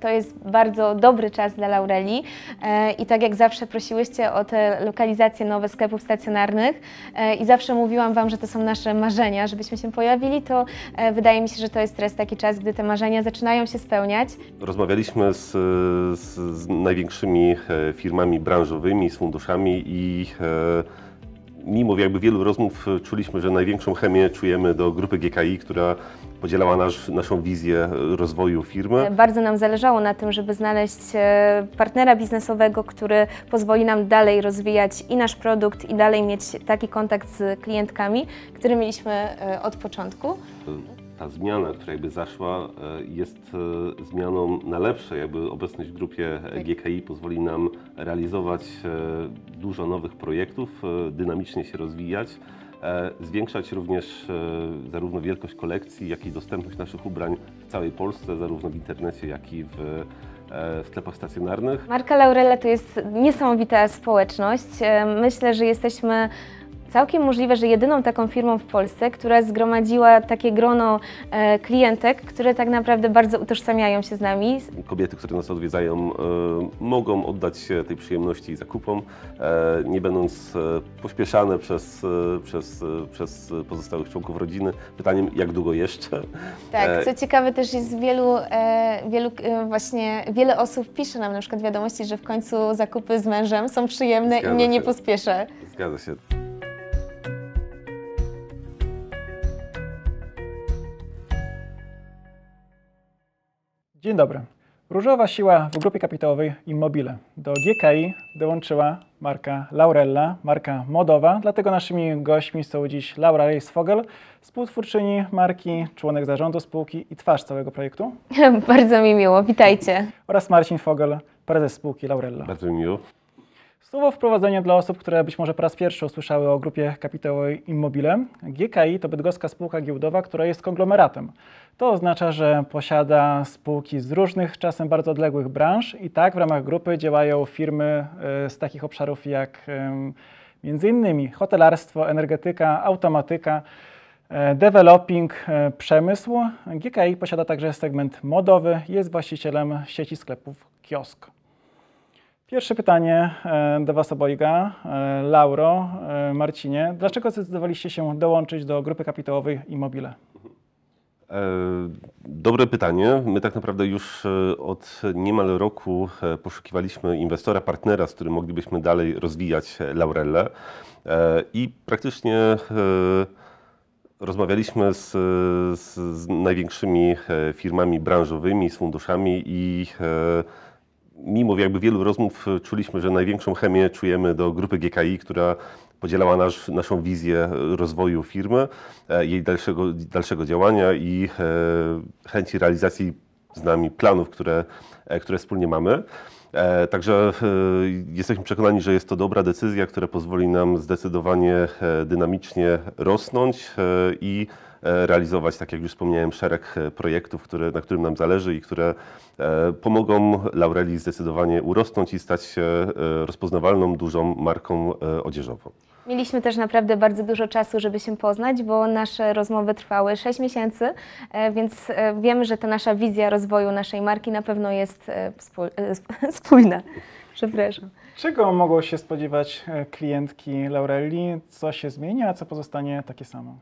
To jest bardzo dobry czas dla Laureli e, i tak jak zawsze prosiłyście o te lokalizacje nowe sklepów stacjonarnych e, i zawsze mówiłam Wam, że to są nasze marzenia, żebyśmy się pojawili, to e, wydaje mi się, że to jest teraz taki czas, gdy te marzenia zaczynają się spełniać. Rozmawialiśmy z, z, z największymi firmami branżowymi, z funduszami i mimo jakby wielu rozmów czuliśmy, że największą chemię czujemy do grupy GKI, która podzielała nasz, naszą wizję rozwoju firmy. Bardzo nam zależało na tym, żeby znaleźć e, partnera biznesowego, który pozwoli nam dalej rozwijać i nasz produkt, i dalej mieć taki kontakt z klientkami, który mieliśmy e, od początku. Ta zmiana, która jakby zaszła, e, jest zmianą na lepsze. Jakby obecność w grupie GKI pozwoli nam realizować dużo nowych projektów, dynamicznie się rozwijać, zwiększać również e, zarówno wielkość kolekcji, jak i dostępność naszych ubrań w całej Polsce, zarówno w internecie, jak i w, e, sklepach stacjonarnych. Marka Laurella to jest niesamowita społeczność. E, Myślę, że jesteśmy całkiem możliwe, że jedyną taką firmą w Polsce, która zgromadziła takie grono e, klientek, które tak naprawdę bardzo utożsamiają się z nami. Kobiety, które nas odwiedzają, e, mogą oddać się tej przyjemności i zakupom, e, nie będąc e, pośpieszane przez, e, przez, e, przez pozostałych członków rodziny. Pytaniem, jak długo jeszcze? E, Tak, co ciekawe też jest wielu, e, wielu e, właśnie, wiele osób pisze nam na przykład wiadomości, że w końcu zakupy z mężem są przyjemne Zgadza i mnie nie się. pospieszę. Zgadza się. Dzień dobry. Różowa siła w grupie kapitałowej Immobile. Do GKI dołączyła marka Laurella, marka modowa, dlatego naszymi gośćmi są dziś Laura Reis-Fogel, współtwórczyni marki, członek zarządu spółki i twarz całego projektu Bardzo mi miło, witajcie. oraz Marcin Fogel, prezes spółki Laurella. Bardzo mi miło. Słowo wprowadzenie dla osób, które być może po raz pierwszy usłyszały o grupie kapitałowej Immobile. GKI to bydgoska spółka giełdowa, która jest konglomeratem. To oznacza, że posiada spółki z różnych, czasem bardzo odległych branż i tak w ramach grupy działają firmy e, z takich obszarów jak innymi hotelarstwo, energetyka, automatyka, e, developing, e, przemysł. GKI posiada także segment modowy, jest właścicielem sieci sklepów Kiosk. Pierwsze pytanie e, do Was obojga. E, Lauro, e, Marcinie, dlaczego zdecydowaliście się dołączyć do grupy kapitałowej Immobile? Dobre pytanie. My tak naprawdę już od niemal roku poszukiwaliśmy inwestora, partnera, z którym moglibyśmy dalej rozwijać Laurellę i praktycznie rozmawialiśmy z, z, z największymi firmami branżowymi, z funduszami i mimo jakby wielu rozmów e, czuliśmy, że największą chemię czujemy do grupy GKI, która podzielała nasz, naszą wizję rozwoju firmy, e, jej dalszego, dalszego działania i e, chęci realizacji z nami planów, które, e, które wspólnie mamy. E, Także e, jesteśmy przekonani, że jest to dobra decyzja, która pozwoli nam zdecydowanie e, dynamicznie rosnąć e, i e, realizować, tak jak już wspomniałem, szereg e, projektów, które, na którym nam zależy i które e, pomogą Laureli zdecydowanie urosnąć i stać się e, rozpoznawalną, dużą marką e, odzieżową. Mieliśmy też naprawdę bardzo dużo czasu, żeby się poznać, bo nasze rozmowy trwały 6 miesięcy, e, więc e, wiemy, że ta nasza wizja rozwoju naszej marki na pewno jest e, e, spójna. Przepraszam. Czego mogą się spodziewać e, klientki Laurelli? Co się zmieni, a co pozostanie takie samo?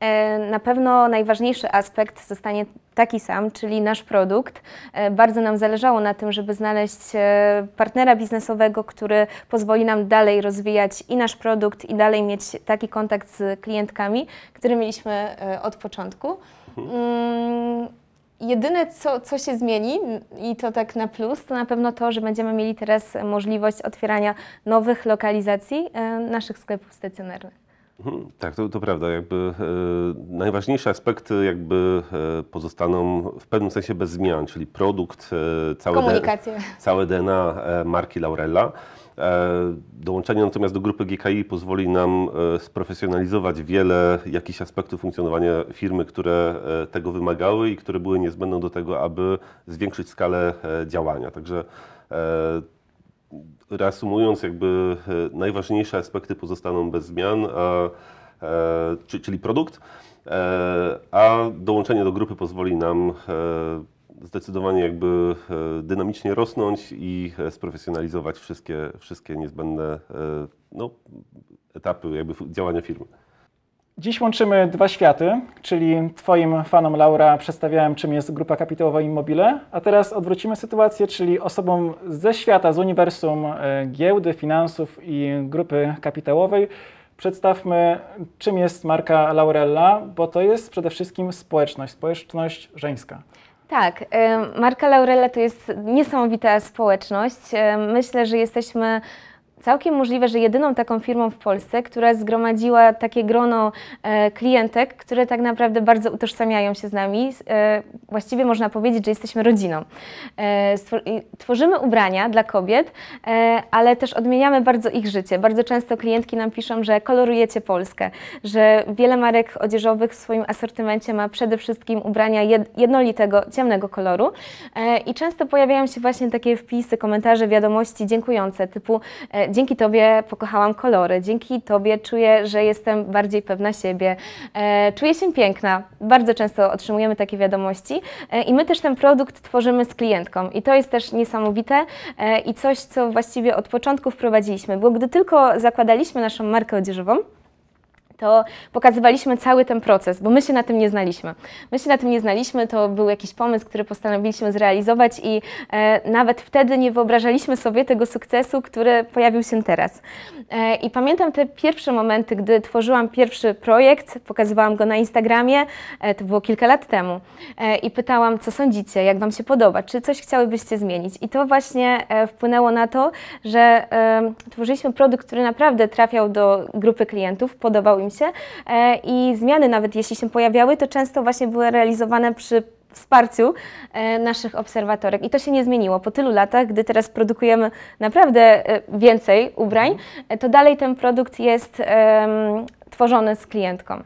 E, Na pewno najważniejszy aspekt zostanie taki sam, czyli nasz produkt. E, Bardzo nam zależało na tym, żeby znaleźć e, partnera biznesowego, który pozwoli nam dalej rozwijać i nasz produkt, i dalej mieć taki kontakt z klientkami, który mieliśmy od początku. Mm, Jedyne, co, co się zmieni, i to tak na plus, to na pewno to, że będziemy mieli teraz możliwość otwierania nowych lokalizacji naszych sklepów stacjonarnych. Mhm, Tak, to, to prawda. Jakby, e, najważniejsze aspekty jakby e, pozostaną w pewnym sensie bez zmian, czyli produkt, e, całe, D- Komunikacja. całe DNA e, marki Laurella. E, dołączenie natomiast do grupy GKI pozwoli nam e, sprofesjonalizować wiele jakichś aspektów funkcjonowania firmy, które tego wymagały i które były niezbędne do tego, aby zwiększyć skalę działania. Także reasumując, jakby e, najważniejsze aspekty pozostaną bez zmian, a, e, czy- czyli produkt, e, a dołączenie do grupy pozwoli nam zdecydowanie jakby dynamicznie rosnąć i sprofesjonalizować wszystkie, wszystkie niezbędne no, etapy jakby działania firmy. Dziś łączymy dwa światy, czyli Twoim fanom Laura przedstawiałem, czym jest grupa kapitałowa Immobile, a teraz odwrócimy sytuację, czyli osobom ze świata, z uniwersum giełdy, finansów i grupy kapitałowej przedstawmy, czym jest marka Laurella, bo to jest przede wszystkim społeczność, społeczność żeńska. Tak, marka Laurella to jest niesamowita społeczność. Myślę, że jesteśmy całkiem możliwe, że jedyną taką firmą w Polsce, która zgromadziła takie grono e, klientek, które tak naprawdę bardzo utożsamiają się z nami. E, właściwie można powiedzieć, że jesteśmy rodziną. E, tworzymy ubrania dla kobiet, ale też odmieniamy bardzo ich życie. Bardzo często klientki nam piszą, że kolorujecie Polskę, że wiele marek odzieżowych w swoim asortymencie ma przede wszystkim ubrania jednolitego, ciemnego koloru i często pojawiają się właśnie takie wpisy, komentarze, wiadomości dziękujące, typu dzięki Tobie pokochałam kolory, dzięki Tobie czuję, że jestem bardziej pewna siebie, e, czuję się piękna. Bardzo często otrzymujemy takie wiadomości. E, i my też ten produkt tworzymy z klientką. I to jest też niesamowite e, i coś, co właściwie od początku wprowadziliśmy, bo gdy tylko zakładaliśmy naszą markę odzieżową, to pokazywaliśmy cały ten proces, bo my się na tym nie znaliśmy. My się na tym nie znaliśmy, to był jakiś pomysł, który postanowiliśmy zrealizować i e, nawet wtedy nie wyobrażaliśmy sobie tego sukcesu, który pojawił się teraz. E, I pamiętam te pierwsze momenty, gdy tworzyłam pierwszy projekt, pokazywałam go na Instagramie, e, to było kilka lat temu, e, i pytałam, co sądzicie, jak Wam się podoba, czy coś chciałybyście zmienić. I to właśnie e, wpłynęło na to, że e, tworzyliśmy produkt, który naprawdę trafiał do grupy klientów, podobał im e, i zmiany nawet jeśli się pojawiały, to często właśnie były realizowane przy wsparciu e, naszych obserwatorek. I to się nie zmieniło. Po tylu latach, gdy teraz produkujemy naprawdę e, więcej ubrań, to dalej ten produkt jest tworzony z klientką.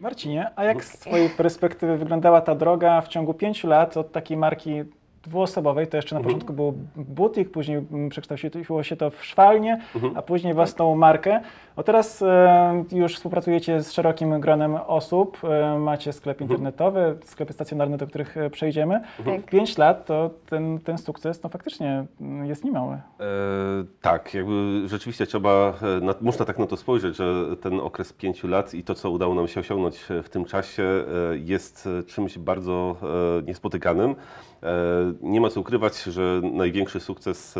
Marcinie, a jak z Twojej perspektywy wyglądała ta droga w ciągu pięciu lat od takiej marki dwuosobowej, to jeszcze na mhm. początku był butik, później przekształciło się to w szwalnię, mhm. a później własną markę. O teraz e, już współpracujecie z szerokim gronem osób, e, macie sklep mhm. internetowy, sklepy stacjonarne, do których e, przejdziemy. Mhm. W 5 lat to ten, ten sukces no, faktycznie mm, jest niemały. E, tak, jakby rzeczywiście trzeba, e, na, można tak na to spojrzeć, że ten okres 5 lat i to, co udało nam się osiągnąć w tym czasie jest czymś bardzo niespotykanym. Nie ma co ukrywać, że największy sukces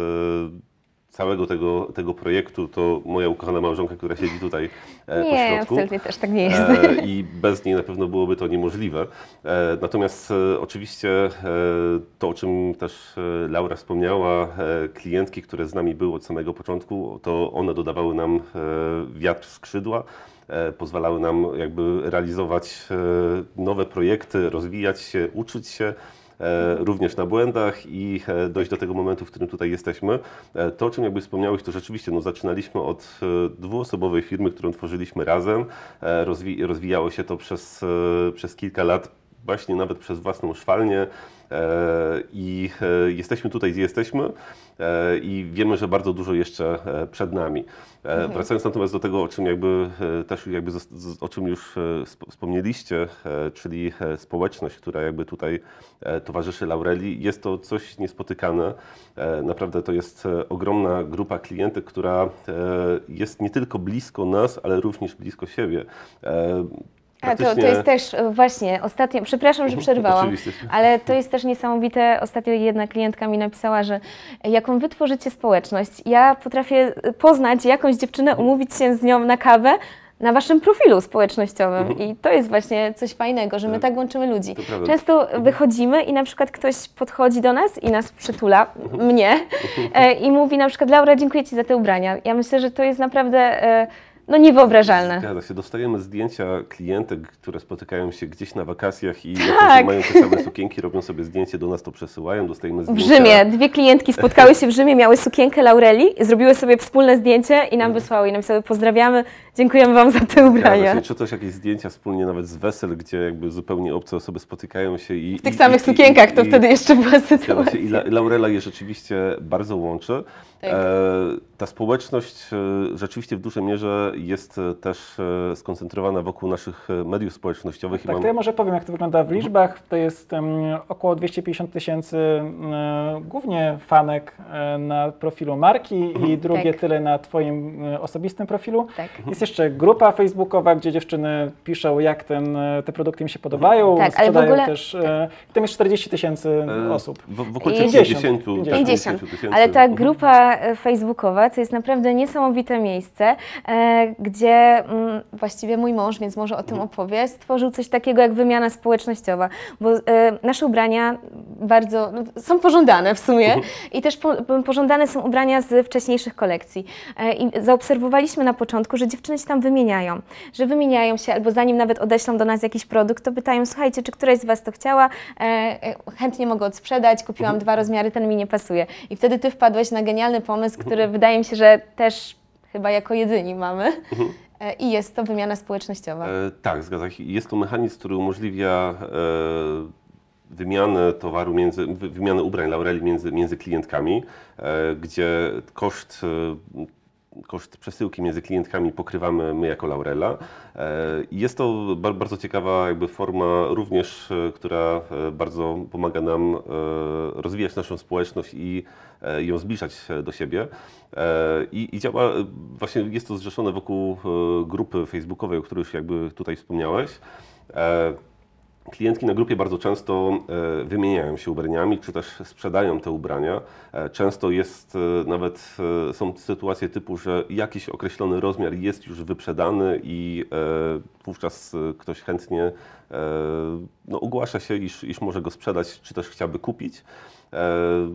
całego tego, tego projektu to moja ukochana małżonka, która siedzi tutaj e, nie, po środku. absolutnie też tak nie jest. E, I bez niej na pewno byłoby to niemożliwe. E, natomiast oczywiście to, o czym też Laura wspomniała, klientki, które z nami były od samego początku, to one dodawały nam wiatr w skrzydła pozwalały nam jakby realizować nowe projekty, rozwijać się, uczyć się. E, również na błędach i e, dojść do tego momentu, w którym tutaj jesteśmy. E, to, o czym jakby wspomniałeś, to rzeczywiście no, zaczynaliśmy od dwuosobowej firmy, którą tworzyliśmy razem. Rozwi rozwijało się to przez, przez kilka lat, właśnie nawet przez własną szwalnię. I jesteśmy tutaj, gdzie jesteśmy i wiemy, że bardzo dużo jeszcze przed nami. Mhm. Wracając natomiast do tego, o czym jakby też jakby o czym już wspomnieliście, czyli społeczność, która jakby tutaj towarzyszy Laureli, jest to coś niespotykane. Naprawdę to jest ogromna grupa klientek, która jest nie tylko blisko nas, ale również blisko siebie. A to, to jest też e, właśnie ostatnio, przepraszam, że przerwałam, ale to jest też niesamowite. Ostatnio jedna klientka mi napisała, że jaką wy tworzycie społeczność, ja potrafię poznać jakąś dziewczynę, umówić się z nią na kawę, na waszym profilu społecznościowym. Mhm. I to jest właśnie coś fajnego, że my tak, tak łączymy ludzi. Często mhm. wychodzimy i na przykład ktoś podchodzi do nas i nas przytula, mhm. mnie, e, i mówi na przykład Laura, dziękuję Ci za te ubrania. Ja myślę, że to jest naprawdę e, no niewyobrażalne. Zgadza się. Dostajemy zdjęcia klientek, które spotykają się gdzieś na wakacjach i tak. mają te same sukienki, robią sobie zdjęcie, do nas to przesyłają, dostajemy zdjęcia. W Rzymie. Dwie klientki spotkały się w Rzymie, miały sukienkę Laureli, zrobiły sobie wspólne zdjęcie i nam mhm. wysłały i napisały pozdrawiamy, dziękujemy Wam za te ubrania. Się, czy też jakieś zdjęcia wspólnie nawet z wesel, gdzie jakby zupełnie obce osoby spotykają się i... W tych i, samych i, sukienkach i, to wtedy jeszcze była sytuacja. I La, Laurela je rzeczywiście bardzo łączy. Tak. E, ta społeczność e, rzeczywiście w dużej mierze jest e, też skoncentrowana wokół naszych mediów społecznościowych. i Tak, mam- to ja może powiem, jak to wygląda w liczbach. To jest około 250 tysięcy głównie fanek na profilu marki i drugie Tak. tyle na Twoim osobistym profilu. Tak. Jest jeszcze grupa facebookowa, gdzie dziewczyny piszą, jak ten, te produkty im się podobają, Tak, ale w sprzedają ogóle- też. I tam jest 40 tysięcy osób. W, w okolicy 50, 50, 50. tak, 50. tysięcy. Ale ta Mhm. Grupa e, facebookowa to jest naprawdę niesamowite miejsce, e, gdzie mm, właściwie mój mąż, więc może o tym opowie, stworzył coś takiego jak wymiana społecznościowa, bo e, nasze ubrania bardzo no, są pożądane w sumie i też po, pożądane są ubrania z wcześniejszych kolekcji. I zaobserwowaliśmy na początku, że dziewczyny się tam wymieniają, że wymieniają się albo zanim nawet odeślą do nas jakiś produkt, to pytają, słuchajcie, czy któraś z Was to chciała, chętnie mogę odsprzedać, kupiłam dwa rozmiary, ten mi nie pasuje. I wtedy Ty wpadłeś na genialny pomysł, który wydaje mi się, że też chyba jako jedyni mamy. E, I jest to wymiana społecznościowa. E, tak, zgadza się. Jest to mechanizm, który umożliwia e, wymianę towaru, między, wy- wymianę ubrań Laureli między, między klientkami, e, gdzie koszt, e, koszt przesyłki między klientkami pokrywamy my jako Laurela. E, jest to bar, bardzo ciekawa jakby forma również, e, która e, bardzo pomaga nam rozwijać naszą społeczność i ją zbliżać do siebie. I, I działa, właśnie jest to zrzeszone wokół grupy facebookowej, o której już jakby tutaj wspomniałeś. Klientki na grupie bardzo często e, wymieniają się ubraniami, czy też sprzedają te ubrania. E, Często jest e, nawet, są sytuacje typu, że jakiś określony rozmiar jest już wyprzedany i wówczas ktoś chętnie no, ogłasza się, iż, iż może go sprzedać, czy też chciałby kupić. E,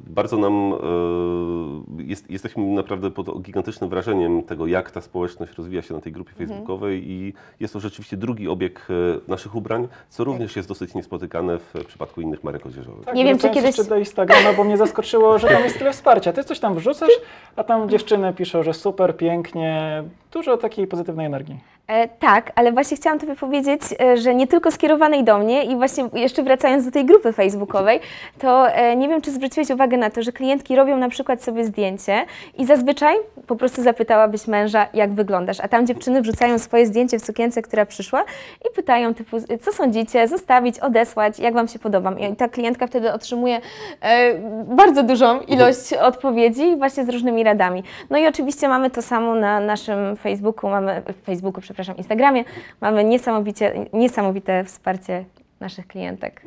Bardzo nam e, jest, jesteśmy naprawdę pod gigantycznym wrażeniem tego, jak ta społeczność rozwija się na tej grupie facebookowej i jest to rzeczywiście drugi obieg e, naszych ubrań, co również jest dosyć niespotykane w przypadku innych marek odzieżowych. Tak, Nie wiem, czy kiedyś- do Instagrama, bo mnie zaskoczyło, że tam jest tyle wsparcia. Ty coś tam wrzucasz, a tam dziewczyny piszą, że super, pięknie, dużo takiej pozytywnej energii. E, tak, ale właśnie chciałam Tobie powiedzieć, e, że nie tylko skierowanej do mnie i właśnie jeszcze wracając do tej grupy facebookowej, to e, nie wiem, czy zwróciłeś uwagę na to, że klientki robią na przykład sobie zdjęcie i zazwyczaj po prostu zapytałabyś męża, jak wyglądasz, a tam dziewczyny wrzucają swoje zdjęcie w sukience, która przyszła i pytają typu, co sądzicie, zostawić, odesłać, jak Wam się podobam. I ta klientka wtedy otrzymuje bardzo dużą ilość odpowiedzi właśnie z różnymi radami. No i oczywiście mamy to samo na naszym Facebooku, mamy Facebooku, przepraszam, Instagramie, mamy niesamowicie, niesamowite wsparcie naszych klientek.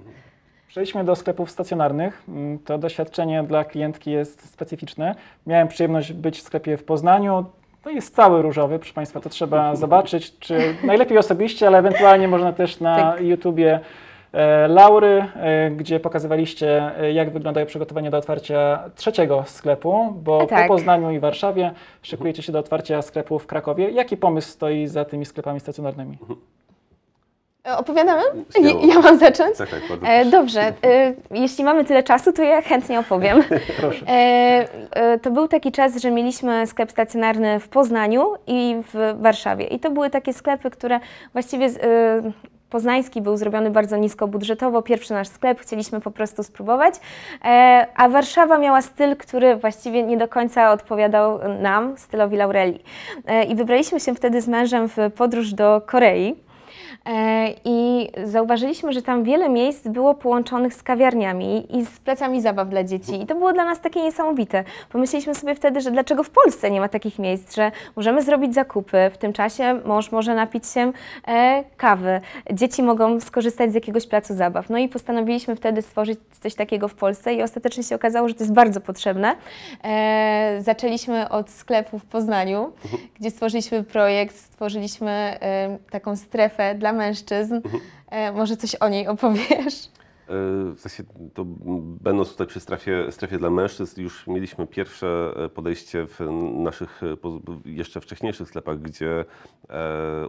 Przejdźmy do sklepów stacjonarnych. Mm, To doświadczenie dla klientki jest specyficzne. Miałem przyjemność być w sklepie w Poznaniu. To jest cały różowy, proszę Państwa, to trzeba zobaczyć, czy najlepiej osobiście, ale ewentualnie można też na Tak. YouTubie Laury, e, gdzie pokazywaliście, e, jak wyglądają przygotowania do otwarcia trzeciego sklepu, bo Tak. po Poznaniu i Warszawie szykujecie się do otwarcia sklepu w Krakowie. Jaki pomysł stoi za tymi sklepami stacjonarnymi? E, Opowiadamy? Ja, mam zacząć? Tak, tak, bardzo E, dobrze, e, jeśli mamy tyle czasu, to ja chętnie opowiem. Proszę. E, e, to był taki czas, że mieliśmy sklep stacjonarny w Poznaniu i w Warszawie. I to były takie sklepy, które właściwie. Poznański był zrobiony bardzo niskobudżetowo, pierwszy nasz sklep, chcieliśmy po prostu spróbować, e, a Warszawa miała styl, który właściwie nie do końca odpowiadał nam, stylowi Laureli. E, I wybraliśmy się wtedy z mężem w podróż do Korei. E, I zauważyliśmy, że tam wiele miejsc było połączonych z kawiarniami i z placami zabaw dla dzieci. I to było dla nas takie niesamowite. Pomyśleliśmy sobie wtedy, że dlaczego w Polsce nie ma takich miejsc, że możemy zrobić zakupy, w tym czasie mąż może napić się e, kawy, dzieci mogą skorzystać z jakiegoś placu zabaw. No i postanowiliśmy wtedy stworzyć coś takiego w Polsce i ostatecznie się okazało, że to jest bardzo potrzebne. E, zaczęliśmy od sklepu w Poznaniu, gdzie stworzyliśmy projekt, stworzyliśmy taką strefę dla mężczyzn. E, może coś o niej opowiesz? E, W sensie, to będąc tutaj przy strefie, strefie dla mężczyzn, już mieliśmy pierwsze e, podejście w naszych e, jeszcze wcześniejszych sklepach, gdzie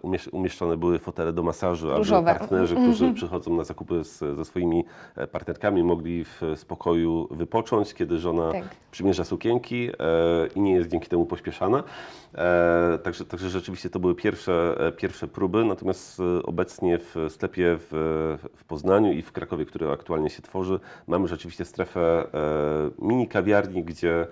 umiesz- umieszczone były fotele do masażu, aby Różowe. partnerzy, którzy przychodzą na zakupy z, ze swoimi partnerkami, mogli w spokoju wypocząć, kiedy żona Tak. przymierza sukienki i nie jest dzięki temu pośpieszana. Także, także rzeczywiście to były pierwsze, pierwsze próby, natomiast obecnie w sklepie w, w Poznaniu i w Krakowie, który aktualnie się tworzy, mamy rzeczywiście strefę e, mini kawiarni, gdzie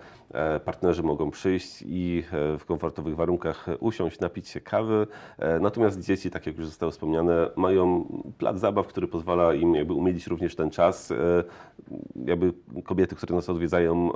partnerzy mogą przyjść i e, w komfortowych warunkach usiąść, napić się kawy. E, Natomiast dzieci, tak jak już zostało wspomniane, mają plac zabaw, który pozwala im jakby umilić również ten czas. E, Jakby kobiety, które nas odwiedzają, e,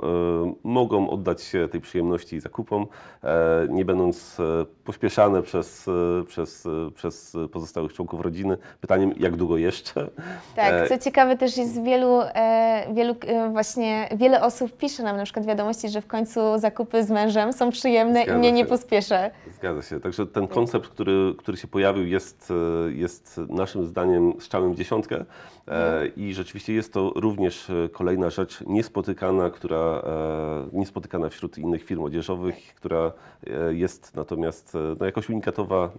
mogą oddać się tej przyjemności i zakupom, e, nie będąc e, pośpieszane przez, e, przez, e, przez pozostałych członków rodziny. Pytaniem, jak długo jeszcze? Tak, E, co ciekawe też jest wielu, e, wielu e, właśnie, wiele osób pisze nam na przykład wiadomości, że w końcu zakupy z mężem są przyjemne Zgadza i mnie nie się. pospieszę. Zgadza się. Także ten koncept, który, który się pojawił, jest, jest naszym zdaniem strzałem w dziesiątkę i rzeczywiście jest to również e, kolejna rzecz niespotykana, która e, niespotykana wśród innych firm odzieżowych, która e, jest natomiast e, no, jakoś unikatowa, e,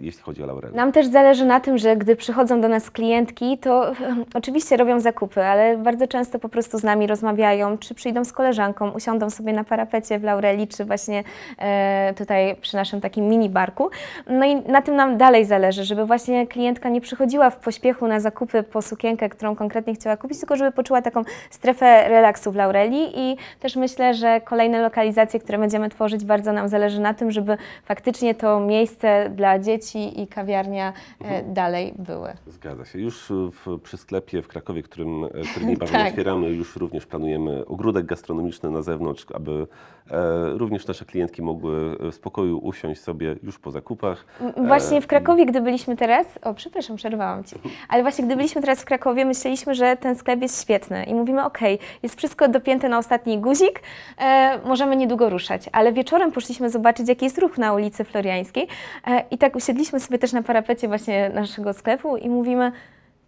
jeśli chodzi o Laurel. Nam też zależy na tym, że gdy przychodzą do nas klientki, to oczywiście robią zakupy, ale bardzo często po prostu z nami rozmawiają, czy przyjdą z koleżanką, usiądą sobie na parapecie w Laureli, czy właśnie e, tutaj przy naszym takim mini barku. No i na tym nam dalej zależy, żeby właśnie klientka nie przychodziła w pośpiechu na zakupy po sukienkę, którą konkretnie chciała kupić, tylko żeby poczuła taką strefę relaksu w Laureli i też myślę, że kolejne lokalizacje, które będziemy tworzyć, bardzo nam zależy na tym, żeby faktycznie to miejsce dla dzieci i kawiarnia e, dalej były. Zgadza się. Już w, przy sklepie w Krakowie, którym, e, który niebawem Tak. otwieramy, już również planujemy ogródek gastronomiczny na zewnątrz, aby e, również nasze klientki mogły w spokoju usiąść sobie już po zakupach. Właśnie E, w Krakowie, gdy byliśmy teraz, o przepraszam, przerwałam Ci, ale właśnie gdy byliśmy teraz w Krakowie, myśleliśmy, że ten sklep jest świetny i mówimy, ok, jest wszystko dopięte na ostatni guzik, e, możemy niedługo ruszać, ale wieczorem poszliśmy zobaczyć, jaki jest ruch na ulicy Floriańskiej e, i tak usiedliśmy sobie też na parapecie właśnie naszego sklepu i mówimy,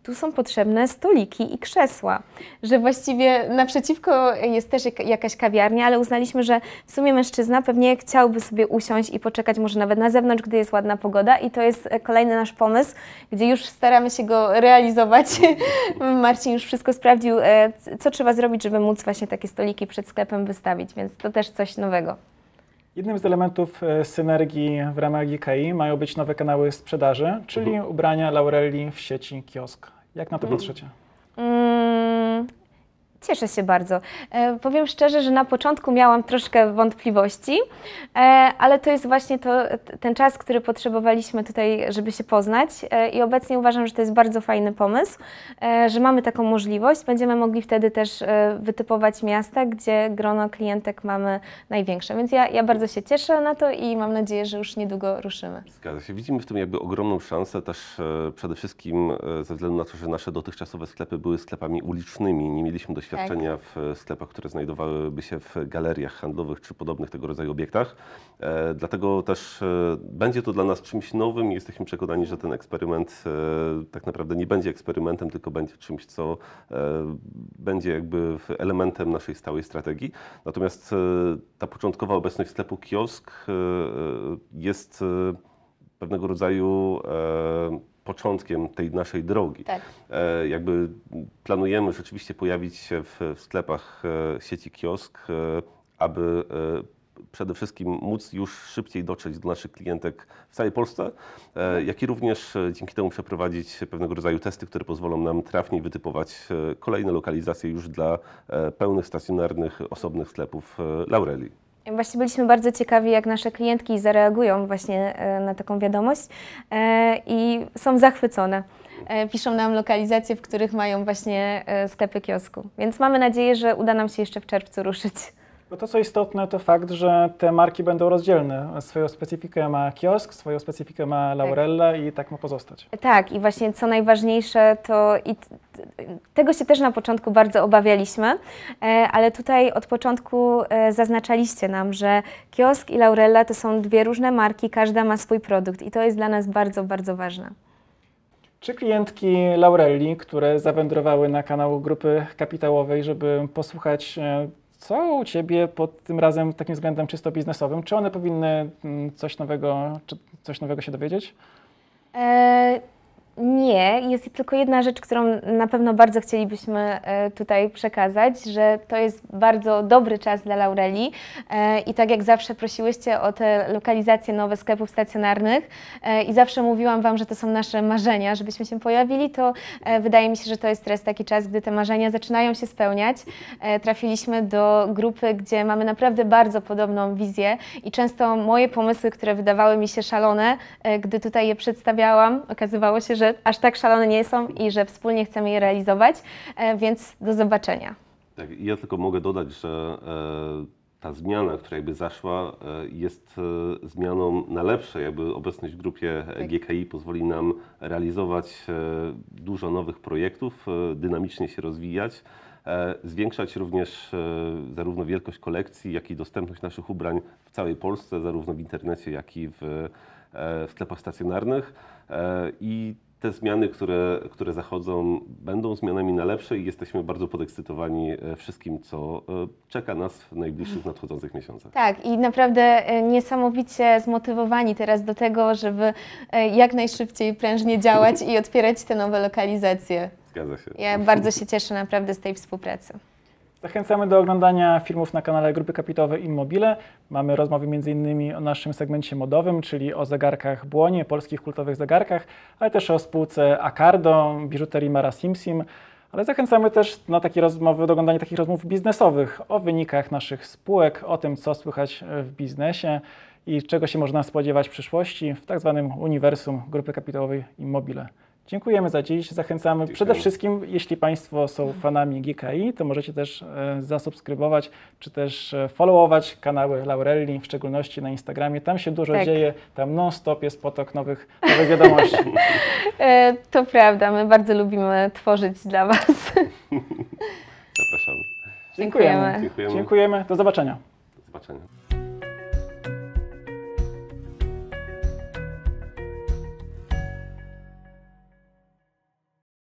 tu są potrzebne stoliki i krzesła, że właściwie naprzeciwko jest też jak- jakaś kawiarnia, ale uznaliśmy, że w sumie mężczyzna pewnie chciałby sobie usiąść i poczekać może nawet na zewnątrz, gdy jest ładna pogoda i to jest e, kolejny nasz pomysł, gdzie już staramy się go realizować. Marcin już wszystko sprawdził, e, co trzeba zrobić, żeby móc właśnie takie stoliki przed sklepem wystawić, więc to też coś nowego. Jednym z elementów e, synergii w ramach GKI mają być nowe kanały sprzedaży, czyli ubrania Laurelli w sieci kiosk. Jak na to patrzycie? Mm, Cieszę się bardzo. E, powiem szczerze, że na początku miałam troszkę wątpliwości, e, ale to jest właśnie to, ten czas, który potrzebowaliśmy tutaj, żeby się poznać e, i obecnie uważam, że to jest bardzo fajny pomysł, e, że mamy taką możliwość. Będziemy mogli wtedy też e, wytypować miasta, gdzie grono klientek mamy największe, więc ja, ja bardzo się cieszę na to i mam nadzieję, że już niedługo ruszymy. Zgadza się. Widzimy w tym jakby ogromną szansę też e, przede wszystkim e, ze względu na to, że nasze dotychczasowe sklepy były sklepami ulicznymi. Nie mieliśmy doświadczenia w e, sklepach, które znajdowałyby się w galeriach handlowych czy podobnych tego rodzaju obiektach. E, Dlatego też e, będzie to dla nas czymś nowym i jesteśmy przekonani, że ten eksperyment e, tak naprawdę nie będzie eksperymentem, tylko będzie czymś, co będzie jakby w- elementem naszej stałej strategii. Natomiast ta początkowa obecność sklepu kiosk jest pewnego rodzaju początkiem tej naszej drogi. Tak. E, jakby planujemy rzeczywiście pojawić się w, w sklepach e, sieci kiosk, e, aby e, przede wszystkim móc już szybciej dotrzeć do naszych klientek w całej Polsce, e, jak i również e, dzięki temu przeprowadzić pewnego rodzaju testy, które pozwolą nam trafniej wytypować kolejne lokalizacje już dla pełnych stacjonarnych, osobnych sklepów Laureli. Właśnie byliśmy bardzo ciekawi, jak nasze klientki zareagują właśnie e, na taką wiadomość e, i są zachwycone. E, Piszą nam lokalizacje, w których mają właśnie sklepy kiosku. Więc mamy nadzieję, że uda nam się jeszcze w czerwcu ruszyć. Bo to, co istotne, to fakt, że te marki będą rozdzielne. Swoją specyfikę ma kiosk, swoją specyfikę ma Laurella i tak ma pozostać. Tak, i właśnie co najważniejsze, to i tego się też na początku bardzo obawialiśmy, e, ale tutaj od początku e, zaznaczaliście nam, że kiosk i Laurella to są dwie różne marki, każda ma swój produkt i to jest dla nas bardzo, bardzo ważne. Czy klientki Laurelli, które zawędrowały na kanał grupy kapitałowej, żeby posłuchać, e, co u Ciebie pod tym razem takim względem czysto biznesowym, czy one powinny mm, coś nowego, czy coś nowego się dowiedzieć? E, Nie, jest tylko jedna rzecz, którą na pewno bardzo chcielibyśmy e, tutaj przekazać, że to jest bardzo dobry czas dla Laureli e, i tak jak zawsze prosiłyście o te lokalizacje nowe sklepów stacjonarnych e, i zawsze mówiłam Wam, że to są nasze marzenia, żebyśmy się pojawili, to wydaje mi się, że to jest teraz taki czas, gdy te marzenia zaczynają się spełniać. Trafiliśmy do grupy, gdzie mamy naprawdę bardzo podobną wizję i często moje pomysły, które wydawały mi się szalone, gdy tutaj je przedstawiałam, okazywało się, że aż tak szalone nie są i że wspólnie chcemy je realizować, e, więc do zobaczenia. Tak, ja tylko mogę dodać, że e, ta zmiana, która jakby zaszła, e, jest zmianą na lepsze. Jakby obecność w grupie Tak. GKI pozwoli nam realizować dużo nowych projektów, dynamicznie się rozwijać, zwiększać również zarówno wielkość kolekcji, jak i dostępność naszych ubrań w całej Polsce, zarówno w internecie, jak i w, w sklepach stacjonarnych. I te zmiany, które, które zachodzą, będą zmianami na lepsze i jesteśmy bardzo podekscytowani e, wszystkim, co e, czeka nas w najbliższych nadchodzących miesiącach. Tak, i naprawdę e, niesamowicie zmotywowani teraz do tego, żeby jak najszybciej, prężnie działać i otwierać te nowe lokalizacje. Zgadza się. Ja bardzo się cieszę naprawdę z tej współpracy. Zachęcamy do oglądania filmów na kanale Grupy Kapitałowej Immobile. Mamy rozmowy m.in. o naszym segmencie modowym, czyli o zegarkach Błonie, polskich kultowych zegarkach, ale też o spółce Acardo, biżuterii Mara Simsim. Ale zachęcamy też na takie rozmowy, do oglądania takich rozmów biznesowych o wynikach naszych spółek, o tym, co słychać w biznesie i czego się można spodziewać w przyszłości w tak zwanym uniwersum Grupy Kapitałowej Immobile. Dziękujemy za dziś. Zachęcamy przede Dziękujemy. wszystkim, jeśli Państwo są fanami GKI, to możecie też e, zasubskrybować, czy też e, followować kanały Laurelli, w szczególności na Instagramie. Tam się dużo Tak. dzieje, tam non-stop jest potok nowych, nowych wiadomości. E, To prawda, my bardzo lubimy tworzyć dla Was. Zapraszamy. Dziękujemy. Dziękujemy. Dziękujemy. Do zobaczenia. Do zobaczenia.